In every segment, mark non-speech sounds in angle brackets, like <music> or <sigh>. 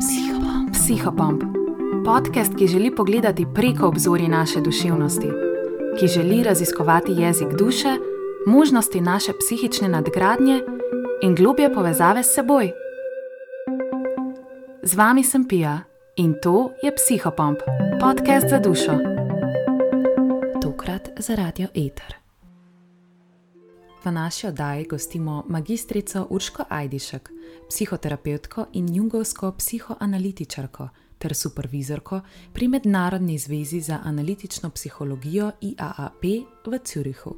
Psihopomp. Psihopomp. Podcast, ki želi pogledati preko obzorja naše duševnosti, ki želi raziskovati jezik duše, možnosti naše psihične nadgradnje in globje povezave s seboj. Z vami sem Pija in to je Psihopomp, podcast za dušo. Tokrat za radio Eter. V naši oddaji gostimo magistrico Urško Ajdišek, psihoterapevtko in jungovsko psihoanalitičarko ter supervizorko pri Mednarodni zvezi za analitično psihologijo IAAP v Zürichu.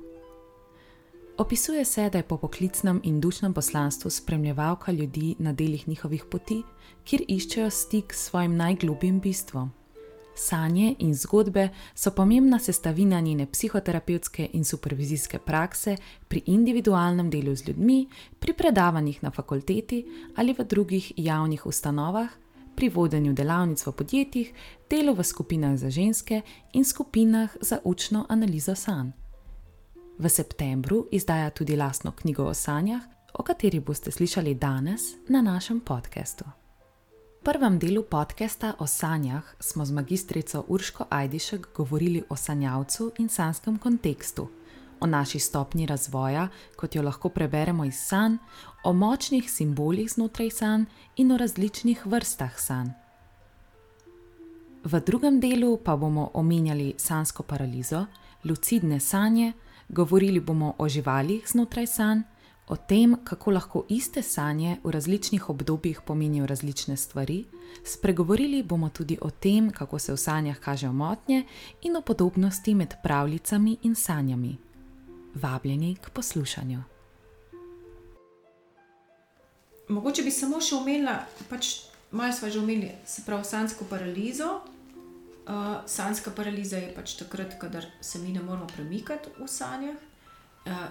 Opisuje se, da je po poklicnem in dušnem poslanstvu spremljevalka ljudi na delih njihovih poti, kjer iščejo stik s svojim najglobjim bistvom. Sanje in zgodbe so pomembna sestavina njene psihoterapevtske in supervizijske prakse pri individualnem delu z ljudmi, pri predavanjih na fakulteti ali v drugih javnih ustanovah, pri vodenju delavnic v podjetjih, delu v skupinah za ženske in skupinah za učno analizo sanj. V septembru izdaja tudi lastno knjigo o sanjah, o kateri boste slišali danes na našem podkastu. V prvem delu podcasta o sanjah smo z magistrico Urško Ajdišek govorili o sanjavcu in sanskem kontekstu, o naši stopni razvoja, kot jo lahko preberemo iz sanj, o močnih simbolih znotraj sanj in o različnih vrstah sanj. V drugem delu pa bomo omenjali sansko paralizo, lucidne sanje, govorili bomo o živalih znotraj sanj o tem, kako lahko iste sanje v različnih obdobjih pomenijo različne stvari, spregovorili bomo tudi o tem, kako se v sanjah kažejo motnje in o podobnosti med pravljicami in sanjami. Vabljeni k poslušanju. Mogoče bi samo še omenila, pač malo smo že omenili, se pravi, sansko paralizo. Uh, sanska paraliza je pač takrat, ko se mi ne moremo premikati v sanjah,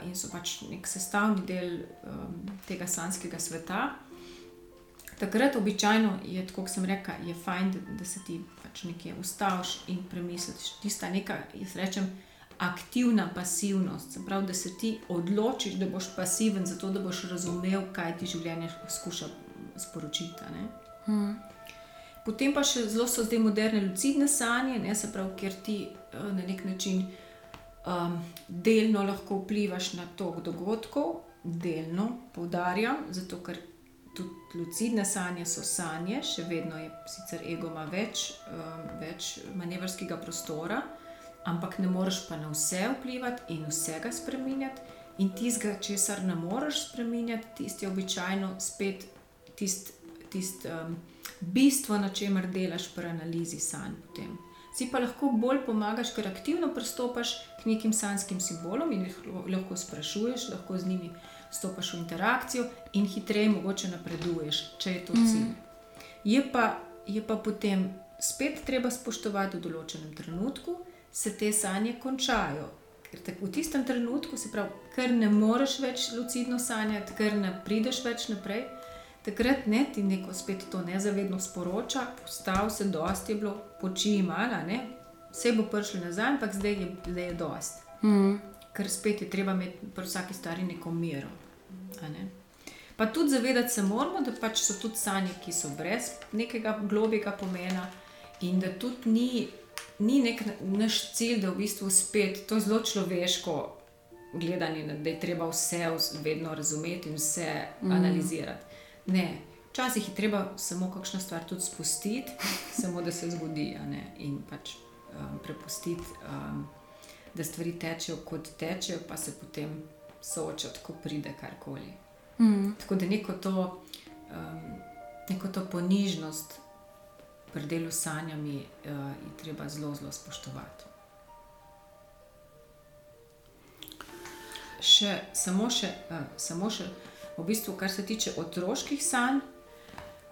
in so pač nek sestavni del tega sanskega sveta. Takrat običajno je, kot sem rekel, je fajn, da, da se ti pač nekje ustaviš in premisliš. Tista neka, jaz rečem, aktivna pasivnost. Se pravi, da se ti odločiš, da boš pasiven, zato da boš razumel, kaj ti življenje skuša sporočiti. Hmm. Potem pa še zelo so zdaj moderne lucidne sanje, ne, se pravi, ker ti uh, na nek način delno lahko vplivaš na tok dogodkov, delno poudarjam, zato ker tudi lucidne sanje so sanje, še vedno je sicer ego ima več, um, več manevrskega prostora, ampak ne moreš pa na vse vplivati in vsega spremenjati. In tistega, česar ne moreš spremenjati, tisti je običajno spet tisto tist, um, bistvo, na čemer delaš pri analizi sanj. Potem si pa lahko bolj pomagaš, ker aktivno pristopaš k nekim sanskim simbolom in jih lahko sprašuješ, lahko z njimi stopiš v interakcijo in hitreje mogoče napreduješ, če je to mhm. cilj. Mm. Je, pa, je pa potem spet treba spoštovati v določenem trenutku, se te sanje končajo. Ker te, v tistem trenutku, se pravi, ker ne moreš več lucidno sanjati, ker ne prideš več naprej takrat ne ti neko spet to nezavedno sporoča, postal se dosti, je bilo poči malo, vse bo prišlo nazaj, ampak zdaj je, zdaj je dost. Mm. Ker spet je treba imeti pri vsaki stvari neko mero. Ne? Pa tudi zavedati se moramo, da pač so tudi sanje, ki so brez nekega globjega pomena in da tudi ni, ni nek naš cilj, da v bistvu spet to zelo človeško. Gledanje, da je treba vse vedno razumeti in vse mm. analizirati. Ne, včasih je treba samo kakšno stvar tudi spustiti, samo da se zgodi in pač um, prepustiti, um, da stvari tečejo kot tečejo, pa se potem soočati, ko pride karkoli. Mm. Tako da neko to, um, neko to ponižnost pri delu s sanjami uh, je treba zelo, zelo spoštovati. Še, samo še, uh, samo še v bistvu, kar se tiče otroških sanj,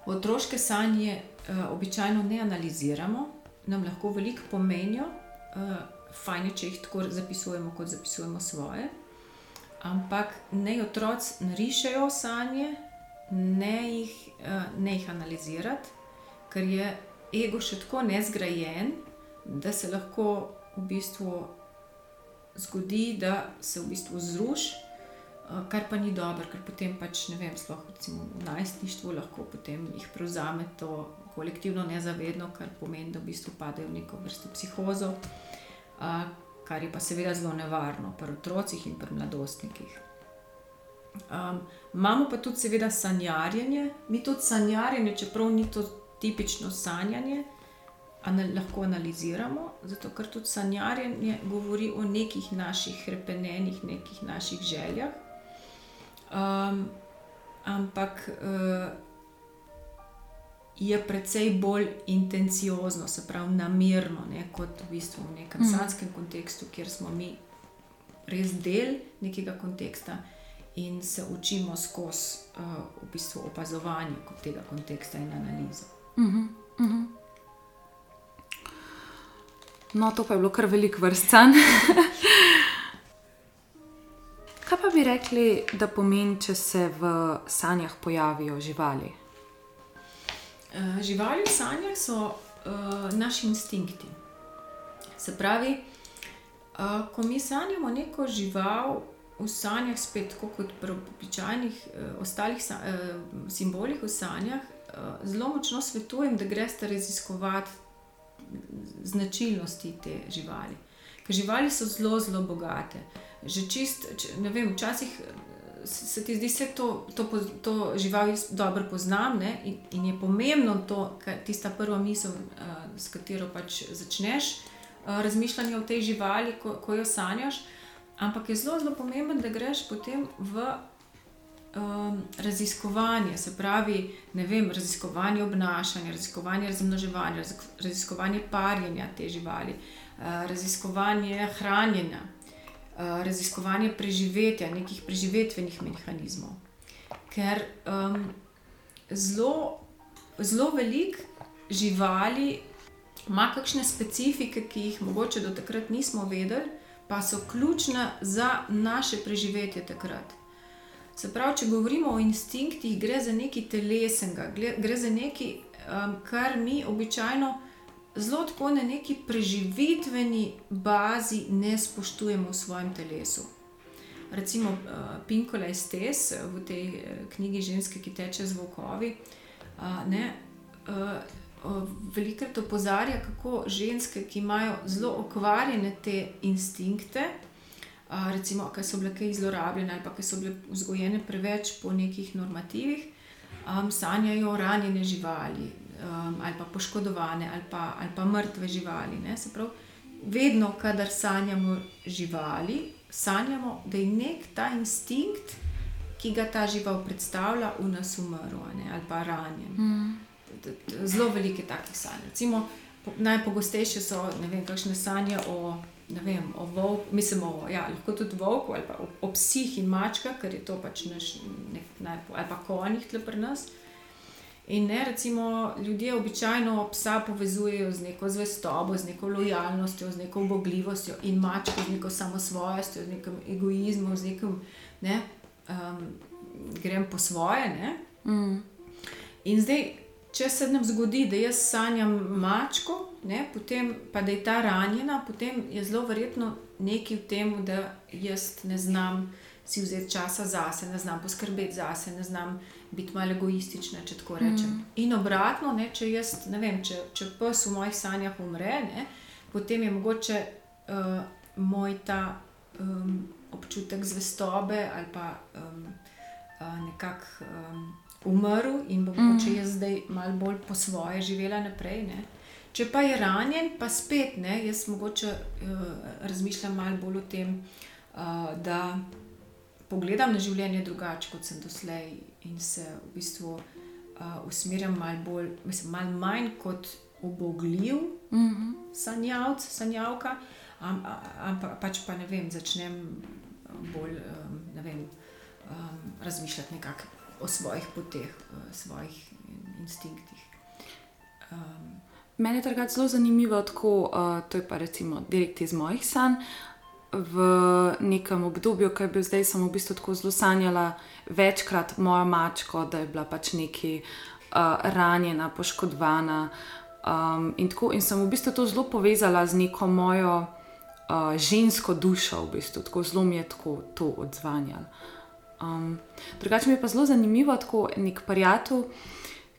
otroške sanje uh, običajno ne analiziramo, nam lahko veliko pomenijo, uh, fajn je, če jih tako zapisujemo, kot zapisujemo svoje. Ampak ne otroci narišajo sanje, ne jih, uh, ne jih analizirati, ker je ego še tako nezgrajen, da se lahko v bistvu zgodi, da se v bistvu zruši kar pa ni dobro, ker potem pač ne vem, sploh recimo v najstništvu lahko potem jih prevzame to kolektivno nezavedno, kar pomeni, da v bistvu padejo v neko vrsto psihozo, uh, kar je pa seveda zelo nevarno pri otrocih in pri mladostnikih. Um, imamo pa tudi, seveda, sanjarjenje. Mi tudi sanjarjenje, čeprav ni to tipično sanjanje, anal lahko analiziramo, zato ker tudi sanjarjenje govori o nekih naših repenenih, nekih naših željah. Um, ampak uh, je precej bolj intenciozno, se pravi, namerno, ne, kot v bistvu v nekem mm. sanskem kontekstu, kjer smo mi res del nekega konteksta in se učimo skozi uh, v bistvu opazovanje tega konteksta in analizo. Mm -hmm. Mm -hmm. No, to pa je bilo kar velik vrstan. <laughs> Bi rekli, da pomeni, če se v sanjah pojavijo živali? Uh, živali v sanjah so uh, naši instinkti. Se pravi, uh, ko mi sanjamo neko žival, v sanjah, spet kot pri običajnih uh, ostalih sa, uh, simbolih v sanjah, uh, zelo močno svetujem, da greste raziskovati značilnosti te živali. Ker živali so zelo, zelo bogate. Že čist, ne vem, včasih se ti zdi, da to, to, to živali dobro poznam ne? in, in je pomembno to, kar tista prva misel, uh, s katero pač začneš uh, razmišljanje o tej živali, ko, ko jo sanjaš. Ampak je zelo, zelo pomembno, da greš potem v um, raziskovanje, se pravi, vem, raziskovanje obnašanja, raziskovanje razmnoževanja, raziskovanje parjenja te živali, uh, raziskovanje hranjenja, raziskovanje preživetja, nekih preživetvenih mehanizmov. Ker um, zelo, zelo velik živali ima kakšne specifike, ki jih mogoče do takrat nismo vedeli pa so ključna za naše preživetje takrat. Se pravi, če govorimo o instinktih, gre za nekaj telesenega, gre za nekaj, um, kar mi običajno zelo tako na neki preživitveni bazi ne spoštujemo v svojem telesu. Recimo uh, Pinkola Estes v tej uh, knjigi Ženske, ki teče z vokovi. Uh, ne, uh, velikokrat opozarja, kako ženske, ki imajo zelo okvarjene te instinkte, recimo, ki so bile kaj zlorabljene ali pa ki so bile vzgojene preveč po nekih normativih, um, sanjajo ranjene živali um, ali pa poškodovane ali pa, ali pa mrtve živali. Prav, vedno, kadar sanjamo živali, sanjamo, da je nek ta instinkt. Ki ga ta žival predstavlja, v nas umrl ali pa ranjen. Mm zelo velike takih sanj. Recimo, najpogostejše so ne vem, kakšne sanje o, vem, o volku, mislim, o, ja, lahko tudi volku ali pa o, o psih in mačkah, ker je to pač naš, nek, najpo, ali pa konjih tle pri nas. In ne, recimo, ljudje običajno psa povezujejo z neko zvestobo, z neko lojalnostjo, z neko obogljivostjo, in mačko z neko samosvojostjo, z nekim egoizmom, z nekim, ne, um, grem po svoje. Mm. In zdaj, če se nam zgodi, da jaz sanjam mačko, ne, potem pa da je ta ranjena, potem je zelo verjetno nekaj v tem, da jaz ne znam si vzeti časa zase, ne znam poskrbeti zase, ne znam biti malo egoistična, če tako rečem. Mm. In obratno, ne, če jaz ne vem, če, če pes v mojih sanjah umre, ne, potem je mogoče uh, moj ta um, občutek zvestobe ali pa um, uh, nekako. Um, umrl in bo mm. če jaz zdaj malo bolj po svoje živela naprej. Ne? Če pa je ranjen, pa spet ne, jaz mogoče uh, razmišljam malo bolj o tem, uh, da pogledam na življenje drugače, kot sem doslej in se v bistvu uh, usmerjam malo bolj, mislim, malo manj kot obogljiv mm -hmm. sanjavc, sanjavka, ampak am, pač pa ne vem, začnem bolj um, ne vem, um, razmišljati nekako o svojih poteh, o svojih instinktih. Um, Mene je tako zelo zanimivo, tako, uh, to je pa recimo direkt iz mojih sanj. V nekem obdobju, ki je bil zdaj, sem v bistvu tako zelo sanjala večkrat mojo mačko, da je bila pač neki uh, ranjena, poškodovana. Um, in, in sem v bistvu to zelo povezala z neko mojo uh, žensko dušo, v bistvu tako zelo mi je tako to odzvanjalo. Um, drugače mi je pa zelo zanimivo, tako nek parijatu,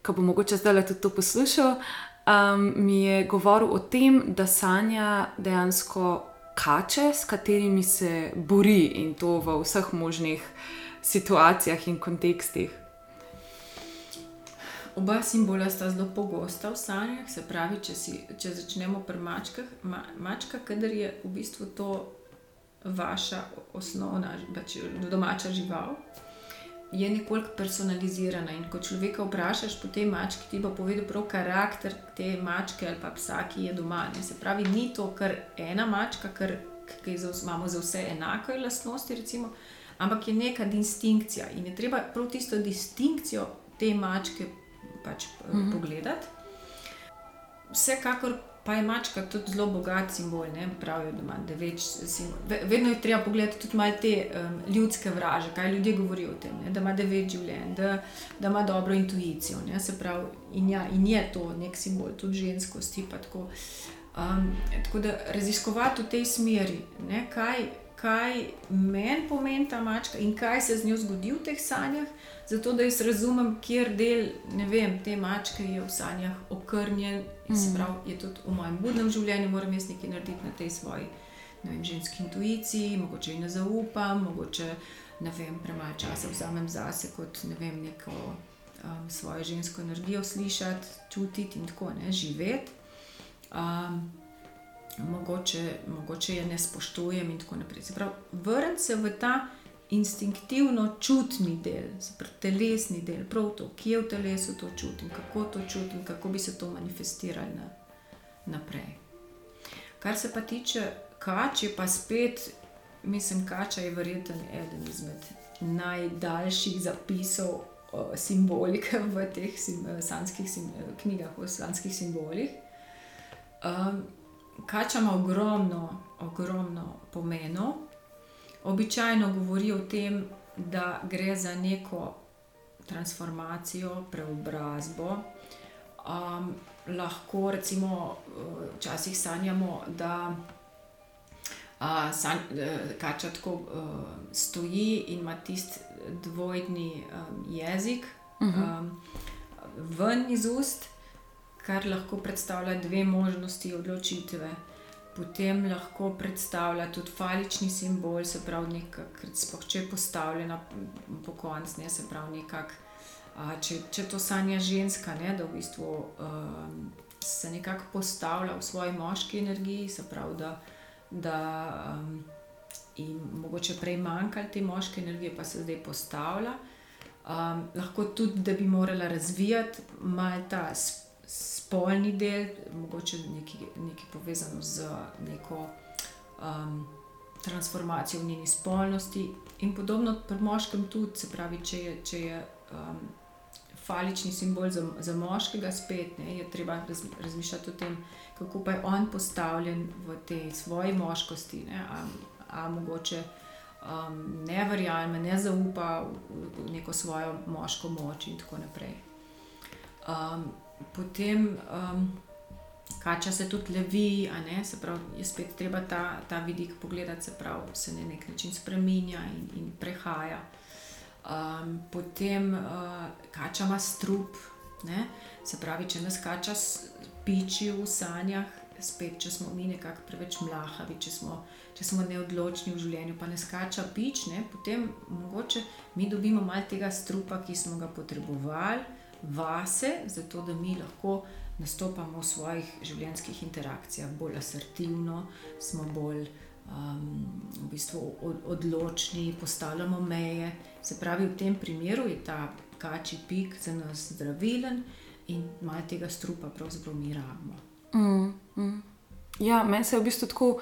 ki bo mogoče zdaj tudi to poslušal, um, mi je govoril o tem, da sanja dejansko kače, s katerimi se bori in to v vseh možnih situacijah in kontekstih. Oba simbola sta zelo pogosta v sanjah, se pravi, če, si, če začnemo pri mačkah, ma, mačka, kader je v bistvu to vaša osnovna, pač domača žival, je nekoliko personalizirana. In ko človeka vprašaš po tej mački, ti bo povedal prav karakter te mačke ali pa psa, ki je doma. Ne? Se pravi, ni to kar ena mačka, kar, ki za, imamo za vse enake lastnosti, recimo, ampak je neka distinkcija in je treba prav tisto distinkcijo te mačke pač mm -hmm. pogledati. Vsekakor Pa je mačka tudi zelo bogat simbol, ne? pravijo, da ima devet simbolov. Vedno je treba pogledati tudi malo te um, ljudske vraže, kaj ljudje govorijo o tem, ne? da ima devet življenj, da, da ima dobro intuicijo. Pravi, in, ja, in je to nek simbol, tudi ženskosti. Tako. Um, tako da raziskovati v tej smeri, ne? kaj, kaj meni pomeni ta mačka in kaj se z njo zgodi v teh sanjah zato da jaz razumem, kjer del vem, te mačke je v sanjah okrnjen mm. pravi, je tudi v mojem budnem življenju, moram jaz nekaj narediti na tej svoji vem, ženski intuiciji, mogoče ji ne zaupam, mogoče ne vem, premalo časa vzamem zase kot ne vem, neko um, svojo žensko energijo slišati, čutiti in tako ne živeti. Um, mogoče, mogoče je ne spoštujem in tako naprej. Vrniti se v ta instinktivno čutni del, telesni del, prav to, kje v telesu to čutim, kako to čutim, kako bi se to manifestiralo na, naprej. Kar se pa tiče kače, pa spet, mislim, kača je verjetno eden izmed najdaljših zapisov simbolike v teh sim, sanskih sim, knjigah, o slanskih simbolih. Um, kača ima ogromno, ogromno pomenov. Običajno govori o tem, da gre za neko transformacijo, preobrazbo. Um, lahko recimo včasih sanjamo, da uh, san, uh, kača tako uh, stoji in ima tisti dvojni um, jezik uh -huh. um, ven iz ust, kar lahko predstavlja dve možnosti odločitve potem lahko predstavlja tudi falični simbol, se pravi, nekako, če je postavljena po koncu, se pravi, nekak, a, če, če to sanja ženska, ne, da v bistvu um, se nekako postavlja v svoji moški energiji, se pravi, da. da um, In mogoče prej manjkalo te moške energije, pa se zdaj postavlja. Um, lahko tudi, da bi morala razvijati malo ta spolni del, mogoče nekaj, nekaj povezano z neko um, transformacijo v njeni spolnosti, in podobno pri moškem tudi, se pravi, če je, če je um, falični simbol za, za moškega, spet ne, je treba razmišljati o tem, kako pa je on postavljen v tej svoji moškosti. Ne, a, a mogoče um, ne verjame, ne zaupa v, v neko svojo moško moč in tako naprej. Um, potem um, kača se tudi levi, se pravi, je spet treba ta, ta vidik pogledati, se pravi, se na nek način spremenja in, in prehaja. Um, potem uh, kača ima strup, ne? se pravi, če nas kača piči v sanjah, spet, če smo mi nekako preveč mlahavi, če smo, če smo neodločni v življenju, pa ne skača pič, ne? potem mogoče mi dobimo malo tega strupa, ki smo ga potrebovali vase, zato da mi lahko nastopamo v svojih življenjskih interakcijah bolj asertivno, smo bolj um, v bistvu odločni, postavljamo meje. Se pravi, v tem primeru je ta kači pik za nas zdravilen in malo tega strupa pravzaprav mi rabimo. Mm, mm. Ja, meni se je v bistvu tako.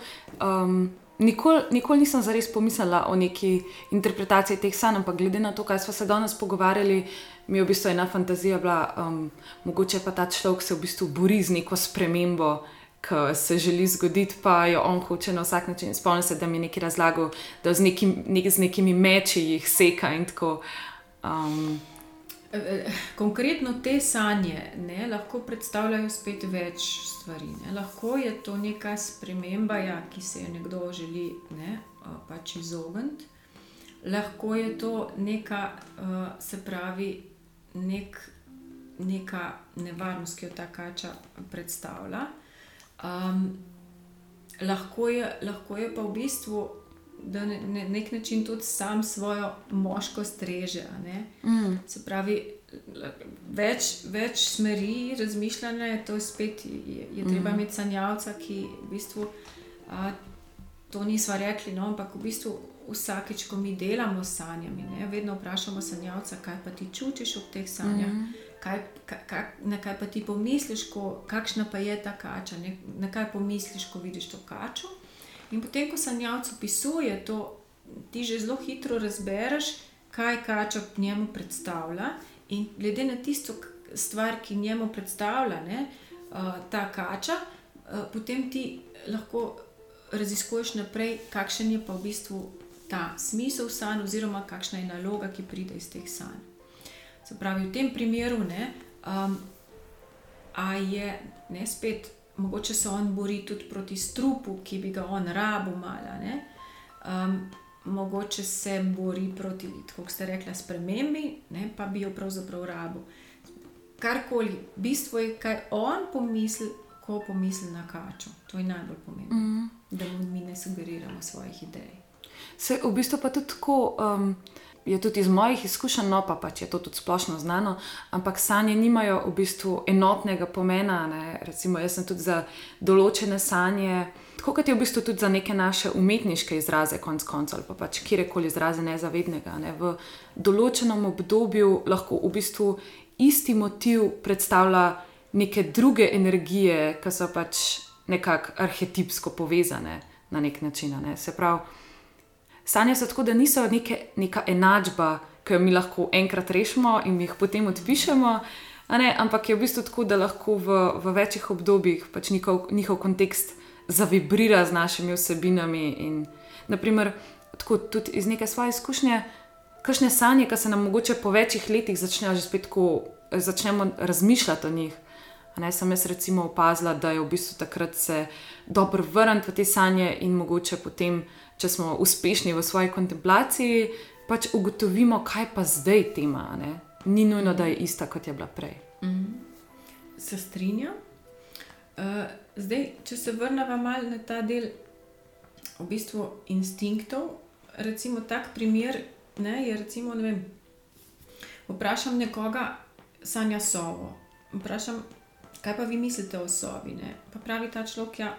Um, Nikoli nikol nisem zares pomislila o neki interpretaciji teh sanj, ampak glede na to, kaj smo se danes pogovarjali, uh, mi je v bistvu ena fantazija bila, um, mogoče pa ta človek se v bistvu bori z neko spremembo, ki se želi zgoditi, pa jo on hoče na vsak način. Spomnim se, da mi je nekaj razlagal, da z, nekim, nek, z nekimi meči jih seka in tako. Um, Konkretno te sanje ne, lahko predstavljajo spet več stvari. Ne. Lahko je to neka sprememba, ja, ki se jo nekdo želi ne, pač izogniti lahko je to neka, se pravi, nek, neka nevarnost, ki jo ta kača predstavlja. Um, lahko, je, lahko je pa v bistvu da na ne, nek način tudi sam svojo moškost reže. Mm. Se pravi, več, več smeri razmišljanja je to spet, je, je treba mm. imeti sanjavca, ki v bistvu a, to nismo rekli, no, ampak v bistvu. Vsakeč, ko mi delamo s sanjami, ne, vedno vprašamo sanjavca, kaj pa ti čutiš ob teh sanjah, mm -hmm. kaj, kaj, na kaj pa ti pomisliš, ko, kakšna pa je ta kača, ne, na kaj pomisliš, ko vidiš to kačo. In potem, ko sanjavc opisuje to, ti že zelo hitro razbereš, kaj kača njemu predstavlja. In glede na tisto stvar, ki njemu predstavlja ne, uh, ta kača, uh, potem ti lahko raziskuješ naprej, kakšen je pa v bistvu ta smisel sanj, oziroma kakšna je naloga, ki pride iz teh sanj. Se pravi, v tem primeru, ne, um, a je ne spet mogoče se on bori tudi proti strupu, ki bi ga on rabo mala. Um, mogoče se bori proti, kot ste rekli, spremembi, ne? pa bi jo pravzaprav rabo. Karkoli, bistvo je, kaj on pomisli, ko pomisli na kačo. To je najbolj pomembno, mm. da mu mi ne sugeriramo svojih idej. Se v bistvu pa tudi tako. Um je tudi iz mojih izkušenj, no pa pač je to tudi splošno znano, ampak sanje nimajo v bistvu enotnega pomena. Ne? Recimo, jaz sem tudi za določene sanje, tako kot je v bistvu tudi za neke naše umetniške izraze, konc koncev, ali pa pač kjerkoli izraze nezavednega. Ne? V določenem obdobju lahko v bistvu isti motiv predstavlja neke druge energije, ki so pač nekako arhetipsko povezane na nek način. Ne? Se pravi sanje so tako, da niso neke, neka enačba, ki jo mi lahko enkrat rešimo in jih potem odpišemo. Ne, ampak je v bistvu tako, da lahko v, v večjih obdobjih pač njihov, njihov kontekst zavibrira z našimi vsebinami. In, naprimer, tako, tudi iz neke svoje izkušnje, kakšne sanje, ki se nam mogoče po večjih letih začnejo že spet tako, začnemo razmišljati o njih. Ne, sem jaz recimo opazila, da je v bistvu takrat se dobro vrniti v te sanje in mogoče potem če smo uspešni v svoji kontemplaciji, pač ugotovimo, kaj pa zdaj tema. Ne? Ni nujno, da je ista, kot je bila prej. Mm -hmm. Se strinjam. Uh, zdaj, če se vrnemo malo na ta del, v bistvu instinktov, recimo tak primer, ne, je recimo, ne vem, vprašam nekoga, sanja sovo. Vprašam, kaj pa vi mislite o sovi? Ne? Pa pravi ta človek, ja,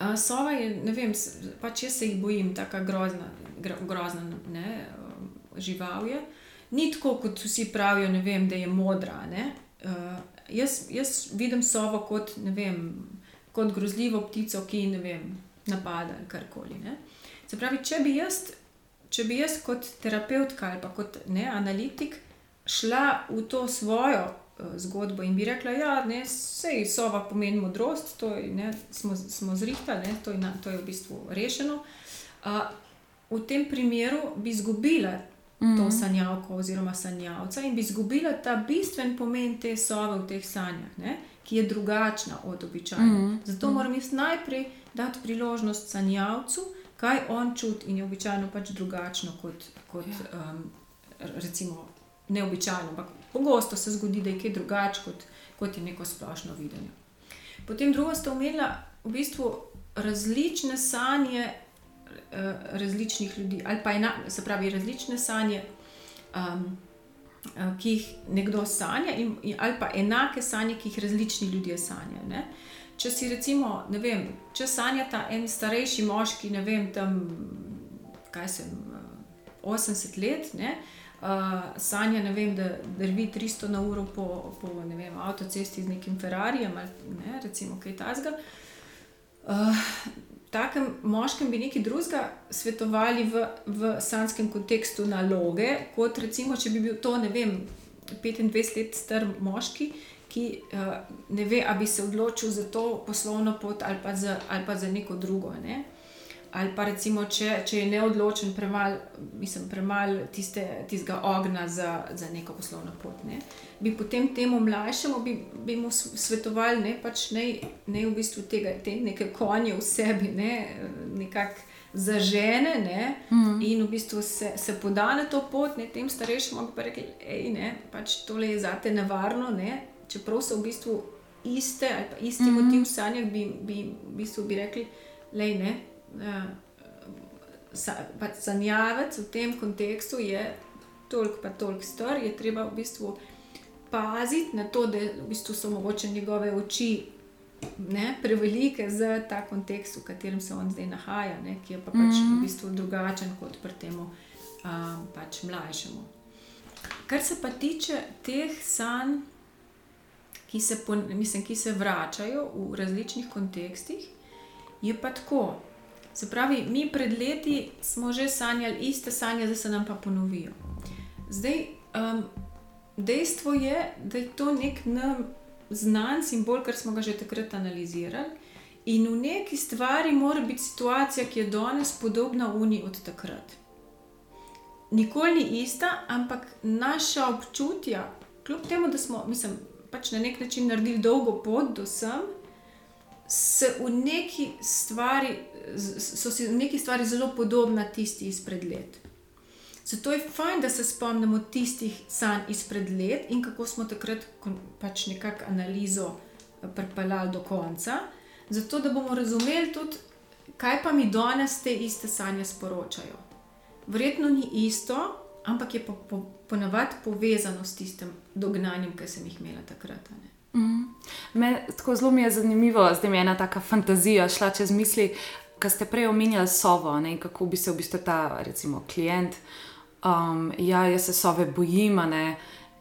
Uh, sova je, ne vem, pač jaz se jih bojim, tako grozna, grozna ne, žival je. Ni tako, kot vsi pravijo, vem, da je modra. Uh, jaz, jaz vidim sovo kot, vem, kot grozljivo ptico, ki vem, napada ali karkoli. Ne. Se pravi, če bi, jaz, če bi jaz kot terapeutka ali pa kot ne, analitik šla v to svojo zgodbo in bi rekla, ja, je sova pomeni modrost, to je, ne, smo, smo zrihtali, to, to je v bistvu rešeno. Uh, v tem primeru bi izgubila mm to mhm. sanjavko oziroma sanjavca in bi izgubila ta bistven pomen te sove v teh sanjah, ne, ki je drugačna od običajne. Mm. Zato moram jaz najprej dati priložnost sanjavcu, kaj on čuti in je običajno pač drugačno kot, kot um, recimo neobičajno, ampak pogosto se zgodi, da je kaj drugače kot, kot je neko splošno videnje. Potem drugo ste omenili v bistvu različne sanje uh, različnih ljudi, ali pa ena, se pravi različne sanje. Um, Ki jih nekdo sanja, in, ali pa enake sanje, ki jih različni ljudje sanjajo. Ne? Če si recimo, ne vem, če sanjata en starejši moški, ne vem, tam, kaj sem, 80 let, ne, uh, sanja, vem, da drvi 300 na uro po, po vem, avtocesti z nekim Ferrarijem ali ne, recimo kaj tasga. Uh, takem moškem bi nekaj drugega svetovali v, v sanskem kontekstu naloge, kot recimo, če bi bil to, ne vem, 25 let star moški, ki uh, ne ve, ali bi se odločil za to poslovno pot ali pa za, ali pa za neko drugo. Ne? Ali pa recimo, če, če je neodločen, premalo premal tistega ognja za, za neko poslovno pot. Ne? Bi potem temu mlajšemu bi, bi mu svetovali, da pač ne, ne v bistvu tega, te neke konje v sebi, ne? nekako zažene ne, mm. in v bistvu se, se poda na to pot, ne, tem starejšim pa rekli, da pač tole je zate nevarno, ne, čeprav so v bistvu iste ali pa isti mm. motiv v sanjah, bi, bi, v bistvu bi rekli, da je pač sanjavec v tem kontekstu je toliko pa toliko star, je treba v bistvu paziti na to, da v bistvu so mogoče njegove oči ne, prevelike za ta kontekst, v katerem se on zdaj nahaja, ne, ki je pa pač mm -hmm. v bistvu drugačen kot pri tem um, pač mlajšemu. Kar se pa tiče teh sanj, ki se, mislim, ki se vračajo v različnih kontekstih, je pa tako. Se pravi, mi pred leti smo že sanjali iste sanje, zdaj se nam pa ponovijo. Zdaj, um, dejstvo je, da je to nek nam znan simbol, ker smo ga že takrat analizirali. In v neki stvari mora biti situacija, ki je danes podobna Uniji od takrat. Nikoli ni ista, ampak naša občutja, kljub temu, da smo mislim, pač na nek način naredili dolgo pot do sem, se v neki stvari, so si v neki stvari zelo podobna tisti izpred let. Zato je fajn, da se spomnimo tistih sanj izpred let in kako smo takrat pač nekako analizo eh, pripeljali do konca, zato da bomo razumeli tudi, kaj pa mi danes te iste sanje sporočajo. Verjetno ni isto, ampak je pa po, ponavadi povezano s tistim dognanjem, ki sem jih imela takrat. Mm. Me, tako zelo mi je zanimivo, da je ena taka fantazija šla čez misli, ki ste prej omenjali sovo, ne, kako bi se v bistvu ta, recimo, klient um, ja, jaz se sove bojim.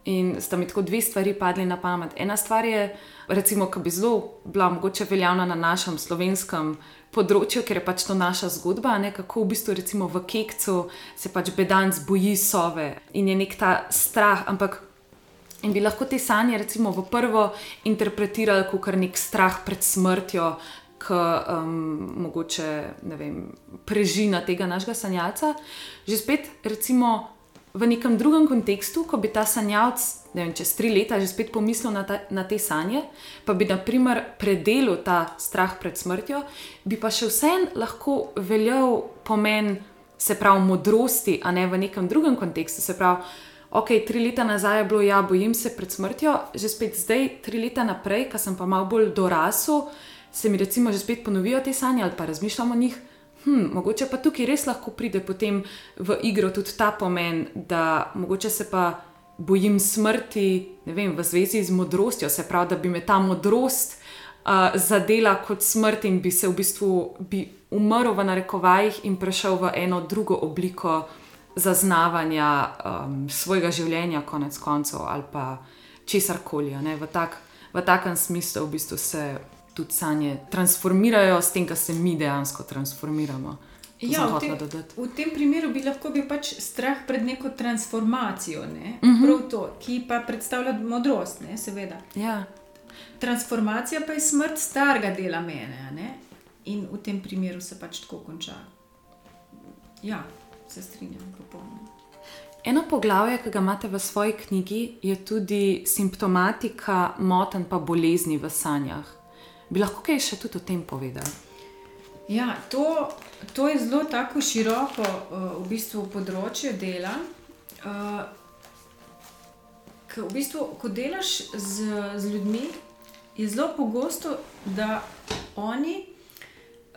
In sta mi tako dve stvari padli na pamet. Ena stvar je, recimo, ki bi zelo bila mogoče veljavna na našem slovenskem področju, ker je pač to naša zgodba, ne? kako v bistvu recimo v Kekcu se pač bedanc boji sove in je nek ta strah, ampak. In bi lahko te sanje, recimo, v prvo interpretirali kot nek strah pred smrtjo, ki um, mogoče vem, prežina tega našega sanjalca. Že spet, recimo, v nekem drugem kontekstu, ko bi ta sanjalc, ne vem, čez tri leta že spet pomislil na, ta, na te sanje, pa bi, na primer, predelil ta strah pred smrtjo, bi pa še vseeno lahko veljal pomen, se pravi, modrosti, a ne v nekem drugem kontekstu. Se pravi, ok, tri leta nazaj je bilo, ja, bojim se pred smrtjo, že spet zdaj, tri leta naprej, ko sem pa malo bolj dorasel se mi recimo že spet ponovijo te sanje ali pa razmišljam o njih. Hm, mogoče pa tukaj res lahko pride potem v igro tudi ta pomen, da mogoče se pa bojim smrti vem, v zvezi z modrostjo, se pravi, da bi me ta modrost uh, zadela kot smrt in bi se v bistvu bi umrl v narekovajih in prešel v eno drugo obliko zaznavanja um, svojega življenja, konec koncev ali pa česar koli. V, tak, v takem smislu v bistvu se tudi sanje transformirajo s tem, kar se mi dejansko transformiramo. Ja, v, tem, v tem primeru bi lahko bil pač strah pred neko transformacijo, ne? uh mhm. -huh. to, ki pa predstavlja modrost, ne? seveda. Ja. Transformacija pa je smrt starega dela mene ne? in v tem primeru se pač tako konča. Ja, se strinjam, popolnoma. Eno poglavje, ki ga imate v svoji knjigi, je tudi simptomatika motenj pa bolezni v sanjah. Bi lahko kaj še tudi o tem povedal? Ja, to, to je zelo tako široko uh, v bistvu področje dela. Uh, v bistvu, ko delaš z, z ljudmi, je zelo pogosto, da oni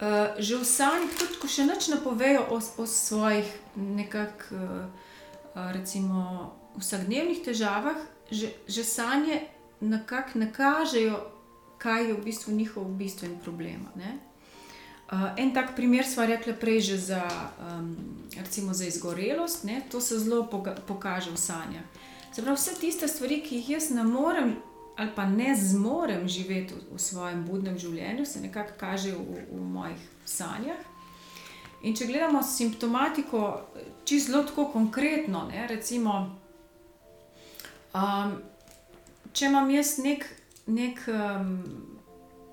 uh, že v sanjih, tudi ko še nič ne povejo o, o svojih nekakšnih, uh, recimo, vsakdnevnih težavah, že, že sanje nekako nakažejo kaj je v bistvu njihov bistven problem. Uh, en tak primer smo rekli prej že za, um, recimo za izgorelost, ne? to se zelo pokaže v sanjah. Se pravi, vse tiste stvari, ki jih jaz ne morem ali pa ne zmorem živeti v, v svojem budnem življenju, se nekako kažejo v, v mojih sanjah. In če gledamo simptomatiko, čisto zelo tako konkretno, ne? recimo, um, če imam jaz nek nek um,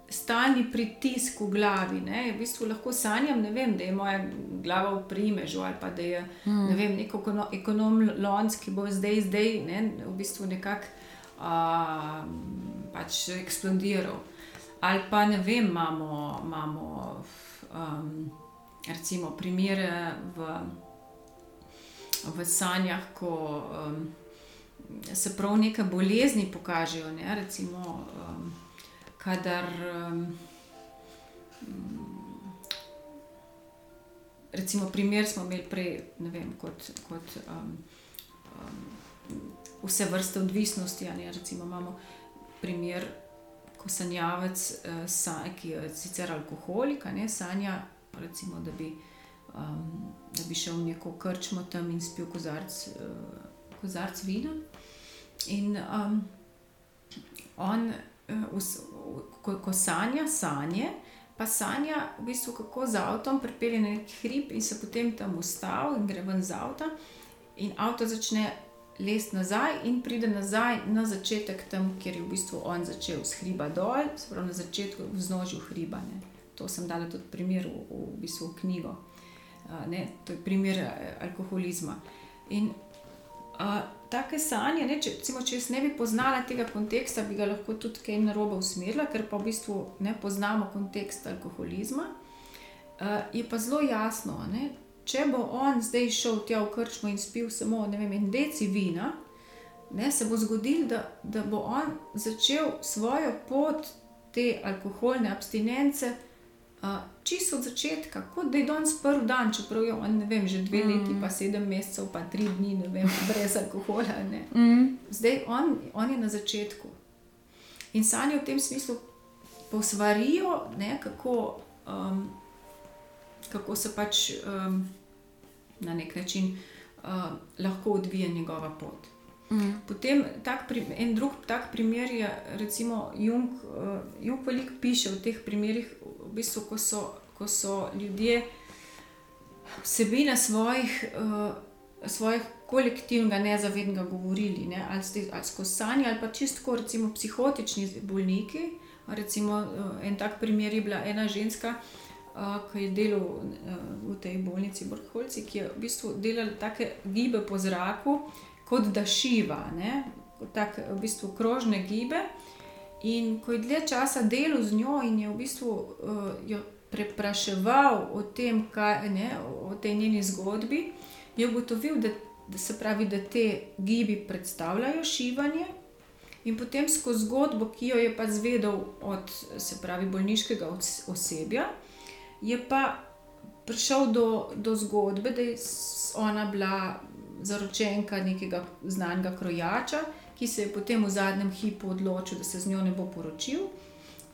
stalni pritisk v glavi. Ne? V bistvu lahko sanjam, vem, da je moja glava v primežu ali pa da je mm. ne vem, nek ekonom Lons, ki bo zdaj, zdaj ne? v bistvu nekako uh, pač eksplodiral. Ali pa ne vem, imamo. imamo um, recimo primere v, v sanjah, ko um, se prav neke bolezni pokažejo. Ne? Recimo, um, kadar. Um, Recimo, primer smo imeli prej, ne vem, kot, kot um, vse vrste odvisnosti. Recimo, imamo primer, ko sanjavec, uh, ki je sicer alkoholik, ne, sanja, recimo, da, bi, um, da bi šel v neko krčmo tam in spil kozarc, uh, kozarc vina. In um, on, uh, ko, ko sanja sanje, pa sanja, v bistvu, kako z avtom pripelje na nek hrib in se potem tam ustavi in gre ven z avta, in avto začne lest nazaj in pride nazaj na začetek, tam, kjer je v bistvu on začel s hriba dol, spravo na začetku v znožju hriba. Ne. To sem dala tudi primer v, v bistvu knjigo. Ne, to je primer alkoholizma. In uh, take sanje, ne, če, recimo, če jaz ne bi poznala tega konteksta, bi ga lahko tudi kaj narobe usmerila, ker pa v bistvu ne poznamo konteksta alkoholizma. Uh, je pa zelo jasno, ne, če bo on zdaj šel tja v krčmo in spil samo vem, en deci vina, ne, se bo zgodilo, da, da bo on začel svojo pot te alkoholne abstinence čisto od začetka, kot da je danes prvi dan, čeprav je on, ne vem, že dve mm. leti, pa sedem mesecev, pa tri dni, ne vem, <laughs> brez alkohola. Mm. Zdaj on, on je na začetku. In sanje v tem smislu posvarijo, ne, kako, um, kako se pač um, na nek način uh, lahko odvija njegova pot. Mm. Potem tak, en drug tak primer je, recimo, Jung, uh, Jung veliko piše o teh primerih, v bistvu, ko, so, ko so ljudje vsebine svojih, uh, svojih kolektivnega nezavednega govorili, ne? ali, ste, ali skozi sanje, ali pa čisto, recimo, psihotični bolniki. Recimo, uh, en tak primer je bila ena ženska. Uh, ki je delal v tej bolnici, Brhholci, ki je v bistvu delal take gibe po zraku, kot da šiva, tako v bistvu krožne gibe. In ko je dlje časa delal z njo in je v bistvu uh, jo prepraševal o tem, kaj, ne, o tej njeni zgodbi, je ugotovil, da, da se pravi, da te gibi predstavljajo šivanje. In potem skozi zgodbo, ki jo je pa zvedel od pravi, bolniškega osebja, je pa prišel do, do zgodbe, da je ona bila zaročenka nekega znanega krojača, ki se je potem v zadnjem hipu odločil, da se z njo ne bo poročil.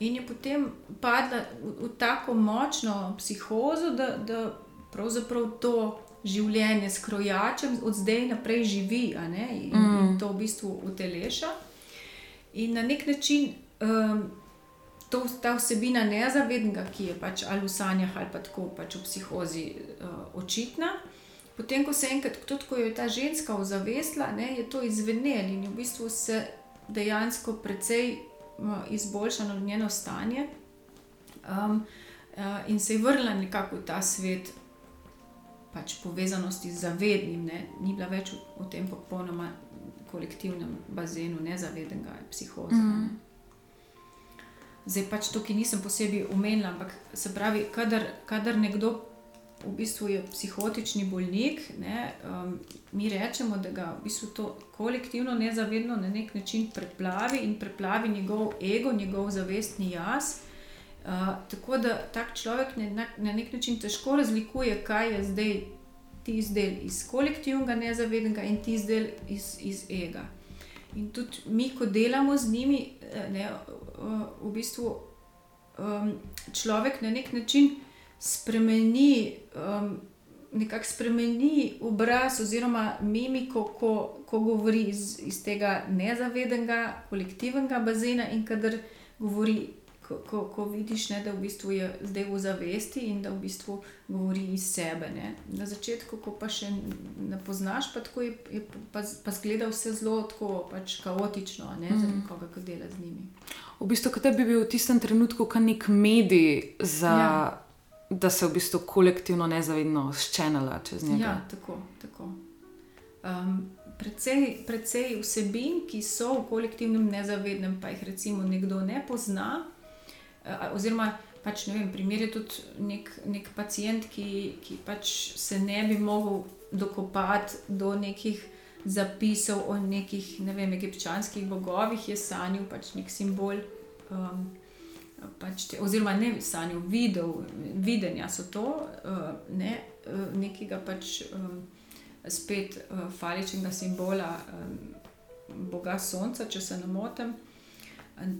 In je potem padla v, v tako močno psihozo, da, da pravzaprav to življenje s krojačem od zdaj naprej živi in, mm. in to v bistvu uteleša. In na nek način um, to, ta vsebina nezavednega, ki je pač ali v sanjah ali pa tako pač v psihozi uh, očitna. Potem, ko se enkrat, tudi ko je ta ženska ozavestila, ne, je to izvenelo in v bistvu se dejansko precej izboljšalo njeno stanje um, uh, in se je vrnila nekako v ta svet. Pač povezanosti z zavednim, ne? ni bila več v, v tem popolnoma kolektivnem bazenu, nezavednega psihoza. Mm. Zdaj pač to, ki nisem posebej umenila, ampak se pravi, kadar, kadar nekdo v bistvu je psihotični bolnik, ne, um, mi rečemo, da ga v bistvu to kolektivno nezavedno na nek način preplavi in preplavi njegov ego, njegov zavestni jaz. Uh, tako da tak človek ne, na, na nek način težko razlikuje, kaj je zdaj tisti del iz kolektivnega nezavednega in tisti del iz, iz ega. In tudi mi, ko delamo z njimi, eh, ne, uh, v bistvu um, človek na nek način spremeni, um, nekako spremeni obraz oziroma mimiko, ko, ko govori iz, iz tega nezavedenega, kolektivnega bazena in kadar govori. Ko, ko, vidiš, ne, da v bistvu je zdaj v zavesti in da v bistvu govori iz sebe. Ne. Na začetku, ko pa še ne poznaš, pa, je, je, pa, pa zgleda vse zelo tako, pač kaotično ne, mm. za nekoga, ki dela z njimi. V bistvu, kaj bi bil v tistem trenutku, kot nek medij za. Ja da se v bistvu kolektivno nezavedno ščenala čez njega. Ja, tako. tako. Um, precej, precej vsebin, ki so v kolektivnem nezavednem, pa jih recimo nekdo ne pozna, oziroma pač ne vem, primer je tudi nek, nek pacijent, ki, ki pač se ne bi mogel dokopati do nekih zapisov o nekih, ne vem, egipčanskih bogovih, je sanjal pač nek simbol. Um, pač te, oziroma, ne sanjal, videl, videnja so to, uh, ne, uh, nekega pač um, spet uh, faličnega simbola um, Boga Sonca, če se ne motim.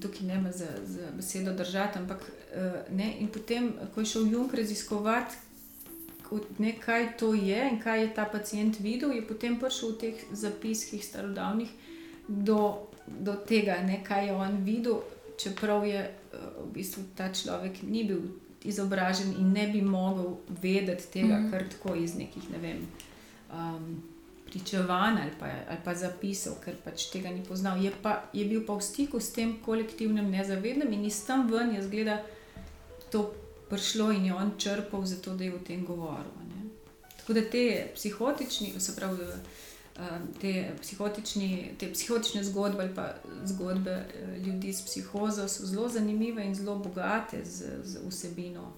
Tukaj ne me za, za besedo držati, ampak uh, ne. In potem, ko je šel Jung raziskovati, ne, kaj to je in kaj je ta pacijent videl, je potem prišel v teh zapiskih starodavnih do, do tega, ne, kaj je on videl, čeprav je uh, v bistvu ta človek ni bil izobražen in ne bi mogel vedeti tega, mm -hmm. kar tako iz nekih, ne vem. Um, Pričevanj ali, ali pa zapisal, ker pač tega ni poznal. Je, pa, je bil pa v stiku s tem kolektivnim nezavednim in iz tam ven je zgleda to prišlo in je on črpal, zato da je v tem govoril. Ne. Tako da te psihotični, se pravi, eh, te, psihotični, te psihotične zgodbe ali pa zgodbe eh, ljudi s psihozo so zelo zanimive in zelo bogate z, z vsebino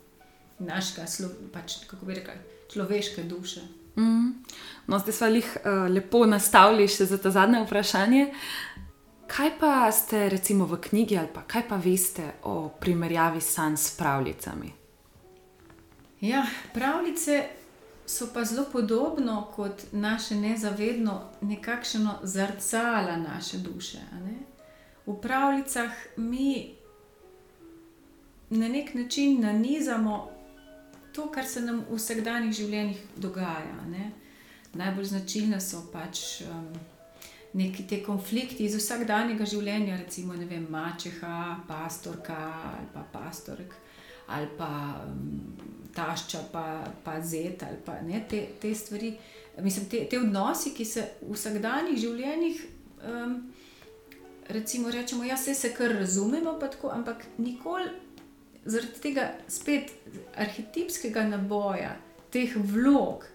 našega, pač, kako bi rekel, človeške duše. Mm. No, zdaj smo jih uh, lepo nastavili še za to zadnje vprašanje. Kaj pa ste, recimo, v knjigi ali pa kaj pa veste o primerjavi sanj s pravljicami? Ja, pravljice so pa zelo podobno kot naše nezavedno, nekakšno zrcalo naše duše. V pravljicah mi na nek način nanizamo to, kar se nam v vsakdanjih življenjih dogaja. Ne? Najbolj značilne so pač um, neki te konflikti iz vsakdanjega življenja, recimo vem, mačeha, pastorka ali pa pastorek ali pa um, tašča, pa, pa zet ali pa ne, te, te stvari. Mislim, te, te odnosi, ki se v vsakdanjih življenjih, um, recimo, rečemo, ja, se kar razumemo, tako, ampak nikoli zaradi tega spet arhetipskega naboja, teh vlog,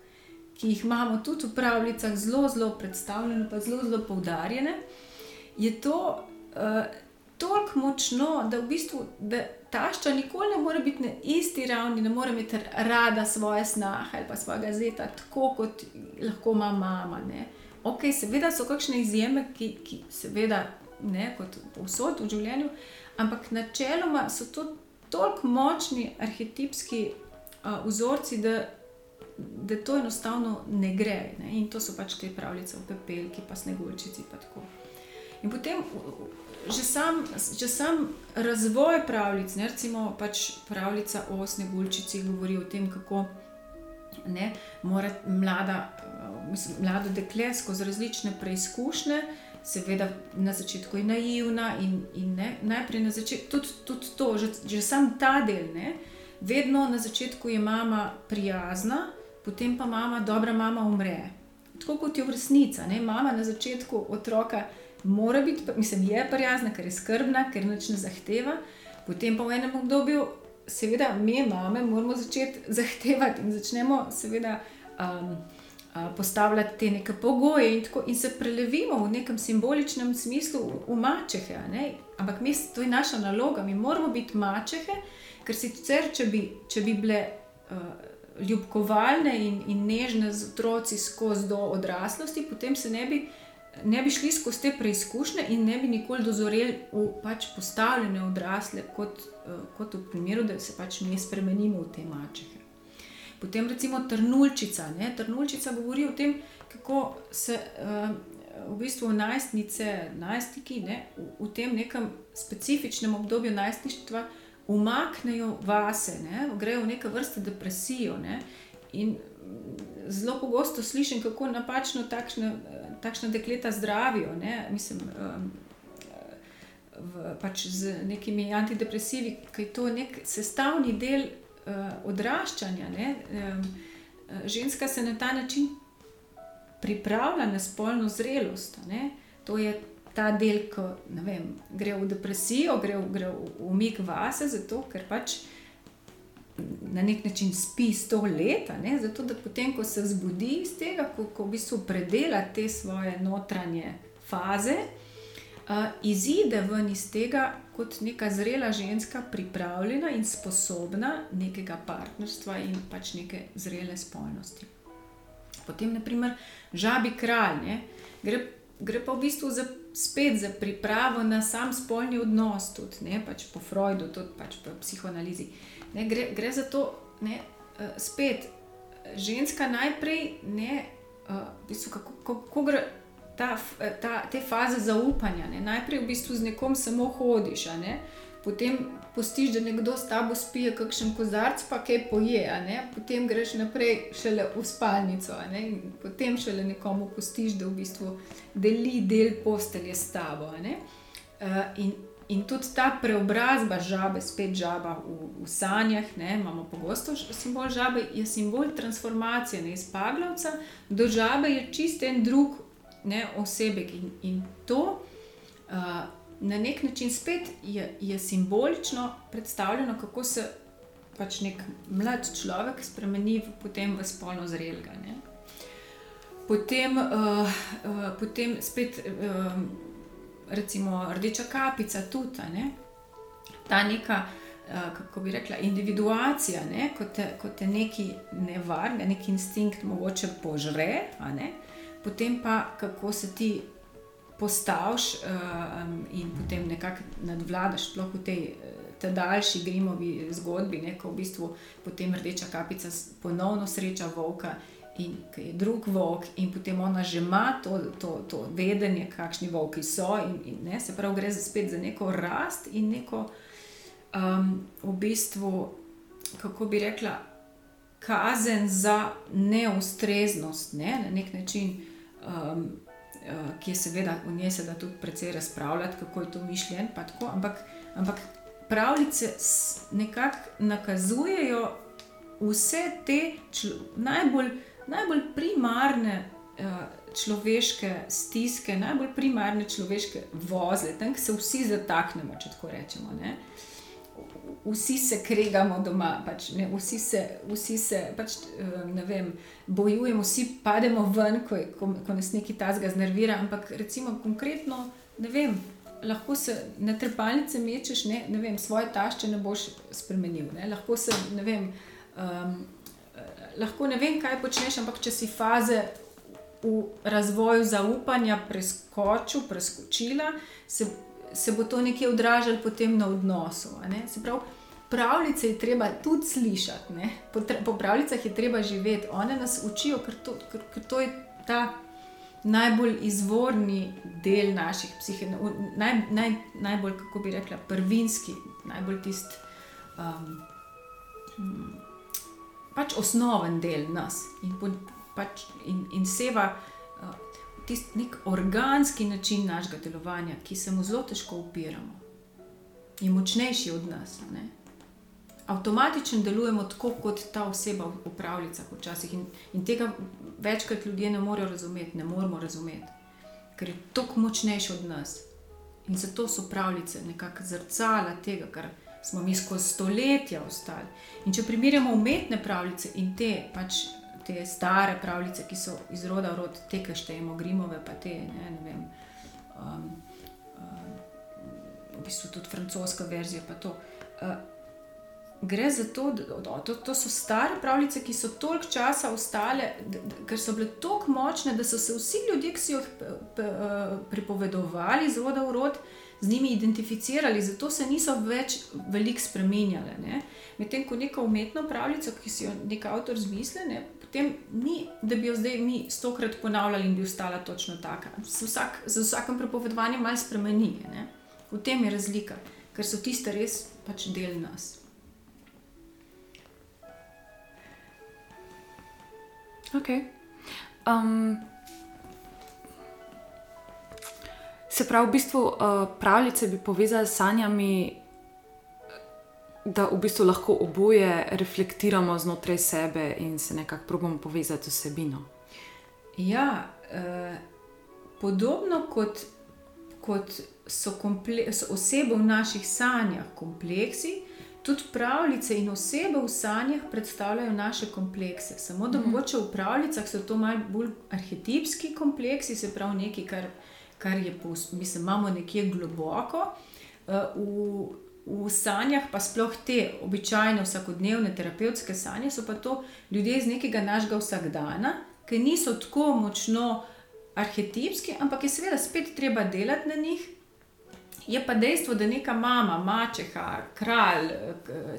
ki jih imamo tudi v pravljicah, zelo, zelo predstavljene, pa zelo, zelo poudarjene, je to. Uh, Tako močno, da v bistvu da tašča nikoli ne more biti na isti ravni, ne more imeti rada svoje snahe ali pa svojega zeta, tako kot lahko ima mama. Ne. Ok, seveda so kakšne izjeme, ki, ki seveda ne kot povsod v življenju, ampak načeloma so to tako močni arhetipski uh, vzorci, da, da to enostavno ne gre. Ne. In to so pač te pravljice o pepelki, pa sneguljčici. Pa in potem že sam, že sam razvoj pravljic, ne, recimo pač pravljica o Snegulčici, govori o tem, kako ne, mora mlada, mislim, mlado dekle skozi različne preizkušnje. Seveda, na začetku je naivna in, in ne, najprej na začetku tudi, tudi to, že, že sam ta del, ne, vedno na začetku je mama prijazna, potem pa mama, dobra mama, umre. Tako kot je v resnici, mama na začetku otroka mora biti, mislim, je prijazna, ker je skrbna, ker nič ne zahteva. Potem pa v enem obdobju, seveda, mi, mame, moramo začeti zahtevati in začnemo, seveda, um, postavljati te neke pogoje in, tako, in se prelevimo v nekem simboličnem smislu v, v mačehe. Ampak mi, to je naša naloga, mi moramo biti mačehe, ker sicer, če bi, če bi bile. Uh, Ljubkovalne in, in nežne z otroci skozi do odraslosti, potem se ne bi ne bi šli skozi te preizkušnje in ne bi nikoli dozoreli v pač postavljene odrasle, kot, uh, kot v primeru, da se pač mi spremenimo v te mačehe. Potem recimo Trnulčica. Ne? Trnulčica govori o tem, kako se uh, v bistvu najstnice, najstniki ne? v, v tem nekem specifičnem obdobju najstništva umaknejo vase, ne? grejo v neke vrste depresijo. Ne? In zelo pogosto slišim, kako napačno takšne, takšne dekleta zdravijo. Ne? Mislim, um, v, pač z nekimi antidepresivi, ki je to nek sestavni del odraščanja. Um, ženska se na ta način pripravlja na spolno zrelost. Ne? To je ta del, ki gre v depresijo, gre v, gre v umik vase, zato ker pač na nek način spi sto let, zato da potem, ko se zbudi iz tega, ko, ko v bistvu predela te svoje notranje faze, izide ven iz tega kot neka zrela ženska, pripravljena in sposobna nekega partnerstva in pač neke zrele spolnosti. Potem, naprimer, žabi kralj, ne, gre, gre pa v bistvu za, spet za pripravo na sam spolni odnos, tudi ne, pač po Freudu, tudi pač po psihoanalizi. Ne, gre, gre za to, da spet ženska najprej ne, v bistvu, kako, kako gre ta, ta, te faze zaupanja. Ne? Najprej v bistvu z nekom samo hodiš, potem postiš, da nekdo s tabo spije, kakšen kozarc, pa kaj poje, potem greš naprej šele v spalnico, potem šele nekomu postiš, da v bistvu deli del postelje s tabo. Uh, in, in tudi ta preobrazba žabe, spet žaba v, v sanjah, ne, imamo pogosto simbol žabe, je simbol transformacije, ne iz paglavca do žabe, je čist en drug ne, osebek. In, in to uh, na nek način spet je, je simbolično predstavljeno, kako se pač nek mlad človek spremeni v, potem v spolno zrelega. Ne. Potem, uh, uh, potem spet, uh, recimo, rdeča kapica, tudi ne? ta neka, uh, kako bi rekla, individuacija, ne? kot, te neki nevarni, neki instinkt mogoče požre, uh, potem pa kako se ti postaviš uh, in potem nekako nadvladaš, sploh v tej. Ta daljši grimovi zgodbi, ne, ko v bistvu potem rdeča kapica ponovno sreča volka in ki je drug volk, in potem ona že ima to, to, to vedenje, kakšni volki so. In, in, ne, se pravi, gre spet za neko rast in neko um, v bistvu, kako bi rekla, kazen za neustreznost ne, na nek način um, uh, ki je seveda v njej se da tudi precej razpravljati, kako je to mišljen. Tako, ampak, ampak pravljice nekako nakazujejo vse te najbolj, najbolj primarne. Uh, človeške stiske, najbolj primarne človeške vozle, tam se vsi zataknemo, če tako rečemo. Uh, vsi se kregamo doma, pač, ne, vsi se, vsi se pač, eh, vem, bojujemo, vsi pademo ven, ko, ko, ko nas nekaj tazga znervira. Ampak recimo konkretno, ne vem. Lahko se na trpalnice mečeš, ne, ne vem, svoje tašče ne boš spremenil. Ne. Lahko se ne vem, um, lahko ne vem, kaj počneš, ampak če si faze v razvoju zaupanja preskočil, preskočila, se se bo to nekje odražalo potem na odnosu. Se pravi, pravljice je treba tudi slišati, po, po pravljicah je treba živeti, one nas učijo, ker to, ker, ker to je ta najbolj izvorni del naših psihik, naj, naj, najbolj, kako bi rekla, prvinski, najbolj tisti. Um, Pač osnoven del nas in, pač, in, in seva tisti nek organski način našega delovanja, ki se mu zelo težko upiramo, je močnejši od nas. Ne? Avtomatično delujemo tako, kot ta oseba v pravljicah včasih in, in tega večkrat ljudje ne morejo razumeti, ne moremo razumeti, ker je tako močnejši od nas. In zato so pravljice nekako zrcala tega, kar smo mi skozi stoletja ostali. In če primerjamo umetne pravljice in te pač te stare pravljice, ki so iz roda v rod, te, ki štejemo, grimove, pa te, ne, ne vem, um, um, v bistvu tudi francoska verzija. To. Uh, gre za to, da to, to so stare pravljice, ki so toliko časa ostale, ker so bile tako močne, da so se vsi ljudje, ki so jih pripovedovali iz roda v rod, z njimi identificirali, zato se niso več veliko spremenjale. Medtem ko neko umetno pravljico, ki si jo nek avtor zmisli, ne, potem ni, da bi jo zdaj mi stokrat ponavljali in bi ostala točno taka. Z, vsak, z vsakim prepovedovanjem malo spremeni. Ne? V tem je razlika, ker so tiste res pač del nas. Ok. Um, se pravi, v bistvu uh, pravljice bi povezali s sanjami da v bistvu lahko oboje reflektiramo znotraj sebe in se nekako probujemo povezati z osebino. Ja, eh, podobno kot, kot so, so osebe v naših sanjah kompleksi, tudi pravljice in osebe v sanjah predstavljajo naše komplekse. Samo da mhm. mogoče v pravljicah so to malo bolj arhetipski kompleksi, se pravi nekaj, kar kar je, mislim, imamo nekje globoko. Uh, v, v sanjah, pa sploh te običajne vsakodnevne terapevtske sanje, so pa to ljudje iz nekega našega vsakdana, ki niso tako močno arhetipski, ampak je seveda spet treba delati na njih. Je pa dejstvo, da neka mama, mačeha, kralj,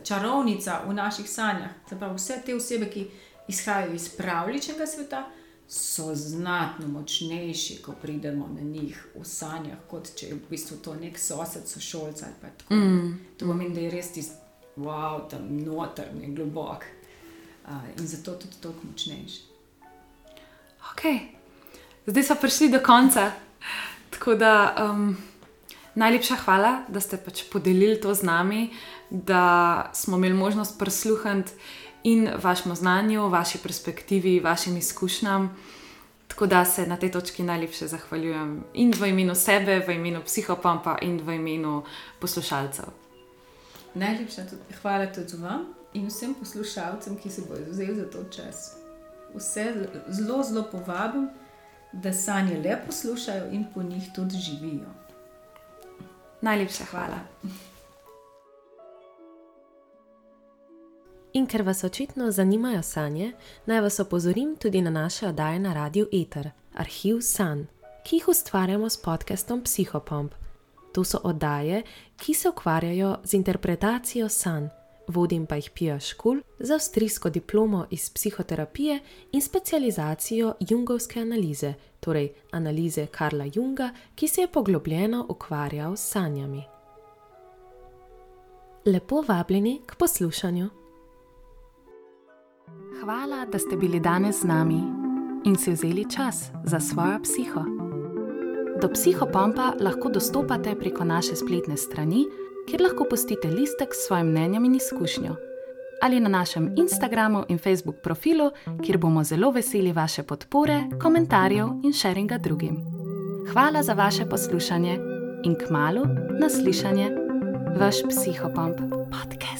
čarovnica v naših sanjah, pravi, vse te osebe, ki izhajajo iz pravličnega sveta, so znatno močnejši, ko pridemo na njih v sanjah, kot če je v bistvu to nek sosed, sošolc ali pa tako. Mm. To pomeni, da je res tisti, wow, tam notrni, globok uh, in zato tudi toliko močnejši. Ok, zdaj smo prišli do konca. Tako da um, najlepša hvala, da ste pač podelili to z nami, da smo imeli možnost prisluhniti in vašemu znanju, vaši perspektivi, vašim izkušnjam. Tako da se na tej točki najlepše zahvaljujem in v imenu sebe, v imenu psihopompa in v imenu poslušalcev. Najlepša hvala tudi vam in vsem poslušalcem, ki se bodo vzeli za to čas. Vse zelo, zelo povabim, da sanje le poslušajo in po njih tudi živijo. Najlepša hvala. In ker vas očitno zanimajo sanje, naj vas opozorim tudi na naše oddaje na Radio Eter, Arhiv San, ki jih ustvarjamo s podcastom Psychopomp. To so oddaje, ki se ukvarjajo z interpretacijo san, vodim pa jih Pija Škul za avstrijsko diplomo iz psihoterapije in specializacijo jungovske analize, torej analize Karla Junga, ki se je poglobljeno ukvarjal s sanjami. Lepo vabljeni k poslušanju. Hvala, da ste bili danes z nami in si vzeli čas za svojo psiho. Do psihopompa lahko dostopate preko naše spletne strani, kjer lahko postite listek s svojim mnenjem in izkušnjo, ali na našem Instagramu in Facebook profilu, kjer bomo zelo veseli vaše podpore, komentarjev in sharinga drugim. Hvala za vaše poslušanje in k malu naslišanje, vaš psihopomp podcast.